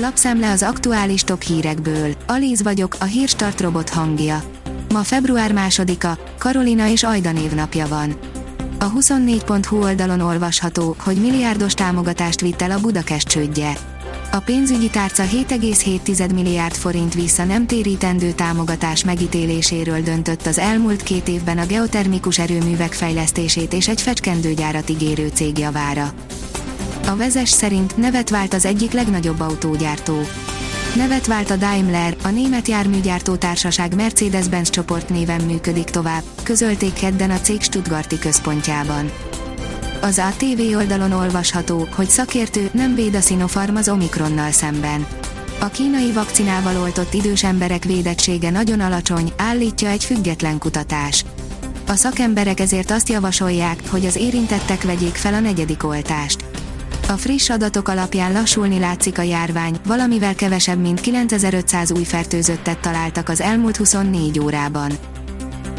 Lapszemle az aktuális top hírekből. Alíz vagyok, a hírstart robot hangja. Ma február másodika, Karolina és Ajda névnapja van. A 24.hu oldalon olvasható, hogy milliárdos támogatást vitt el a Budakest csődje. A pénzügyi tárca 7,7 milliárd forint vissza nem térítendő támogatás megítéléséről döntött az elmúlt két évben a geotermikus erőművek fejlesztését és egy fecskendőgyárat ígérő cég javára. A vezes szerint nevet vált az egyik legnagyobb autógyártó. Nevet vált a Daimler, a német járműgyártó társaság Mercedes-Benz csoport néven működik tovább, közölték kedden a cég Stuttgarti központjában. Az ATV oldalon olvasható, hogy szakértő nem véd a Sinopharm az Omikronnal szemben. A kínai vakcinával oltott idős emberek védettsége nagyon alacsony, állítja egy független kutatás. A szakemberek ezért azt javasolják, hogy az érintettek vegyék fel a negyedik oltást. A friss adatok alapján lassulni látszik a járvány, valamivel kevesebb mint 9500 új fertőzöttet találtak az elmúlt 24 órában.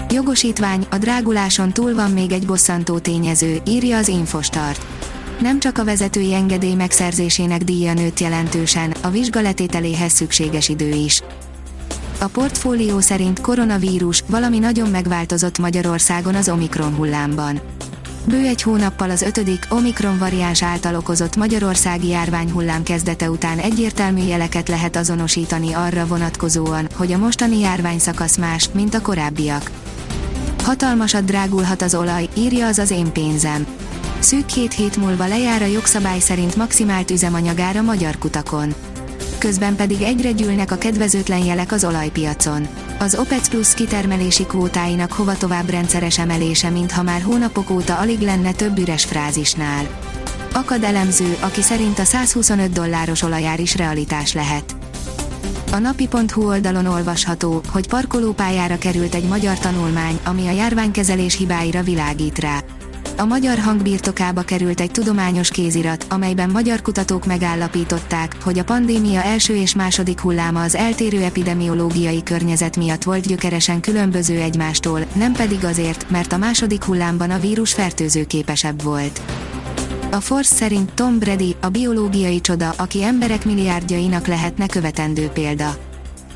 Jogosítvány, a dráguláson túl van még egy bosszantó tényező, írja az Infostart. Nem csak a vezetői engedély megszerzésének díja nőtt jelentősen, a vizsgaletételéhez szükséges idő is. A portfólió szerint koronavírus, valami nagyon megváltozott Magyarországon az Omikron hullámban. Bő egy hónappal az ötödik Omikron variáns által okozott magyarországi járványhullám kezdete után egyértelmű jeleket lehet azonosítani arra vonatkozóan, hogy a mostani járványszakasz más, mint a korábbiak. Hatalmasat drágulhat az olaj, írja az az én pénzem. Szűk két hét múlva lejár a jogszabály szerint maximált üzemanyagára magyar kutakon. Közben pedig egyre gyűlnek a kedvezőtlen jelek az olajpiacon. Az OPEC Plus kitermelési kvótáinak hova tovább rendszeres emelése, mintha már hónapok óta alig lenne több üres frázisnál. Akad elemző, aki szerint a 125 dolláros olajár is realitás lehet. A napi.hu oldalon olvasható, hogy parkolópályára került egy magyar tanulmány, ami a járványkezelés hibáira világít rá. A magyar hang birtokába került egy tudományos kézirat, amelyben magyar kutatók megállapították, hogy a pandémia első és második hulláma az eltérő epidemiológiai környezet miatt volt gyökeresen különböző egymástól, nem pedig azért, mert a második hullámban a vírus fertőzőképesebb volt. A Force szerint Tom Brady, a biológiai csoda, aki emberek milliárdjainak lehetne követendő példa.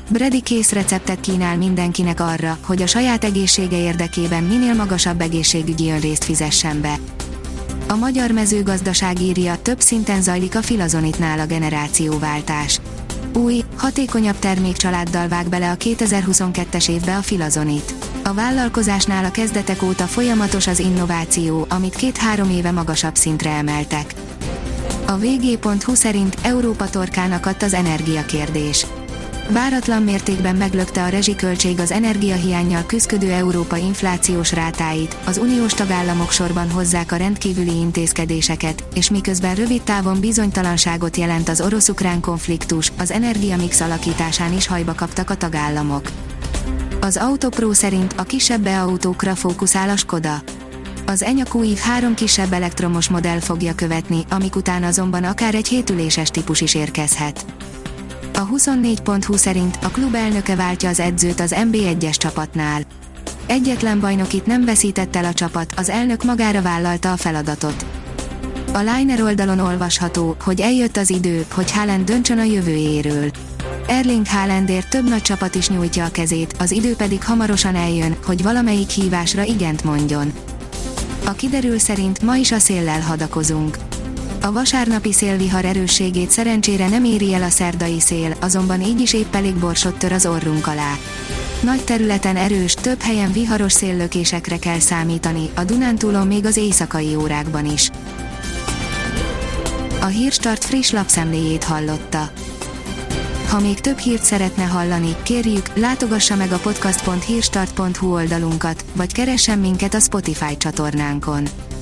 Brady kész receptet kínál mindenkinek arra, hogy a saját egészsége érdekében minél magasabb egészségügyi önrészt fizessen be. A magyar mezőgazdaság írja, több szinten zajlik a filazonitnál a generációváltás. Új, hatékonyabb termékcsaláddal vág bele a 2022-es évbe a filazonit. A vállalkozásnál a kezdetek óta folyamatos az innováció, amit két-három éve magasabb szintre emeltek. A vg.hu szerint Európa torkán akadt az energiakérdés. Váratlan mértékben meglökte a rezsiköltség az energiahiányjal küzdő Európa inflációs rátáit, az uniós tagállamok sorban hozzák a rendkívüli intézkedéseket, és miközben rövid távon bizonytalanságot jelent az orosz-ukrán konfliktus, az energiamix alakításán is hajba kaptak a tagállamok. Az Autopro szerint a kisebb autókra fókuszál a Skoda. Az Enyaq új három kisebb elektromos modell fogja követni, amik után azonban akár egy hétüléses típus is érkezhet. A 24.20 szerint a klub elnöke váltja az edzőt az MB1-es csapatnál. Egyetlen bajnokit nem veszített el a csapat, az elnök magára vállalta a feladatot. A Liner oldalon olvasható, hogy eljött az idő, hogy Haaland döntsön a jövőjéről. Erling Haalandért több nagy csapat is nyújtja a kezét, az idő pedig hamarosan eljön, hogy valamelyik hívásra igent mondjon. A kiderül szerint ma is a széllel hadakozunk. A vasárnapi szélvihar erősségét szerencsére nem éri el a szerdai szél, azonban így is épp elég borsot tör az orrunk alá. Nagy területen erős, több helyen viharos széllökésekre kell számítani, a Dunántúlon még az éjszakai órákban is. A Hírstart friss lapszemléjét hallotta. Ha még több hírt szeretne hallani, kérjük, látogassa meg a podcast.hírstart.hu oldalunkat, vagy keressen minket a Spotify csatornánkon.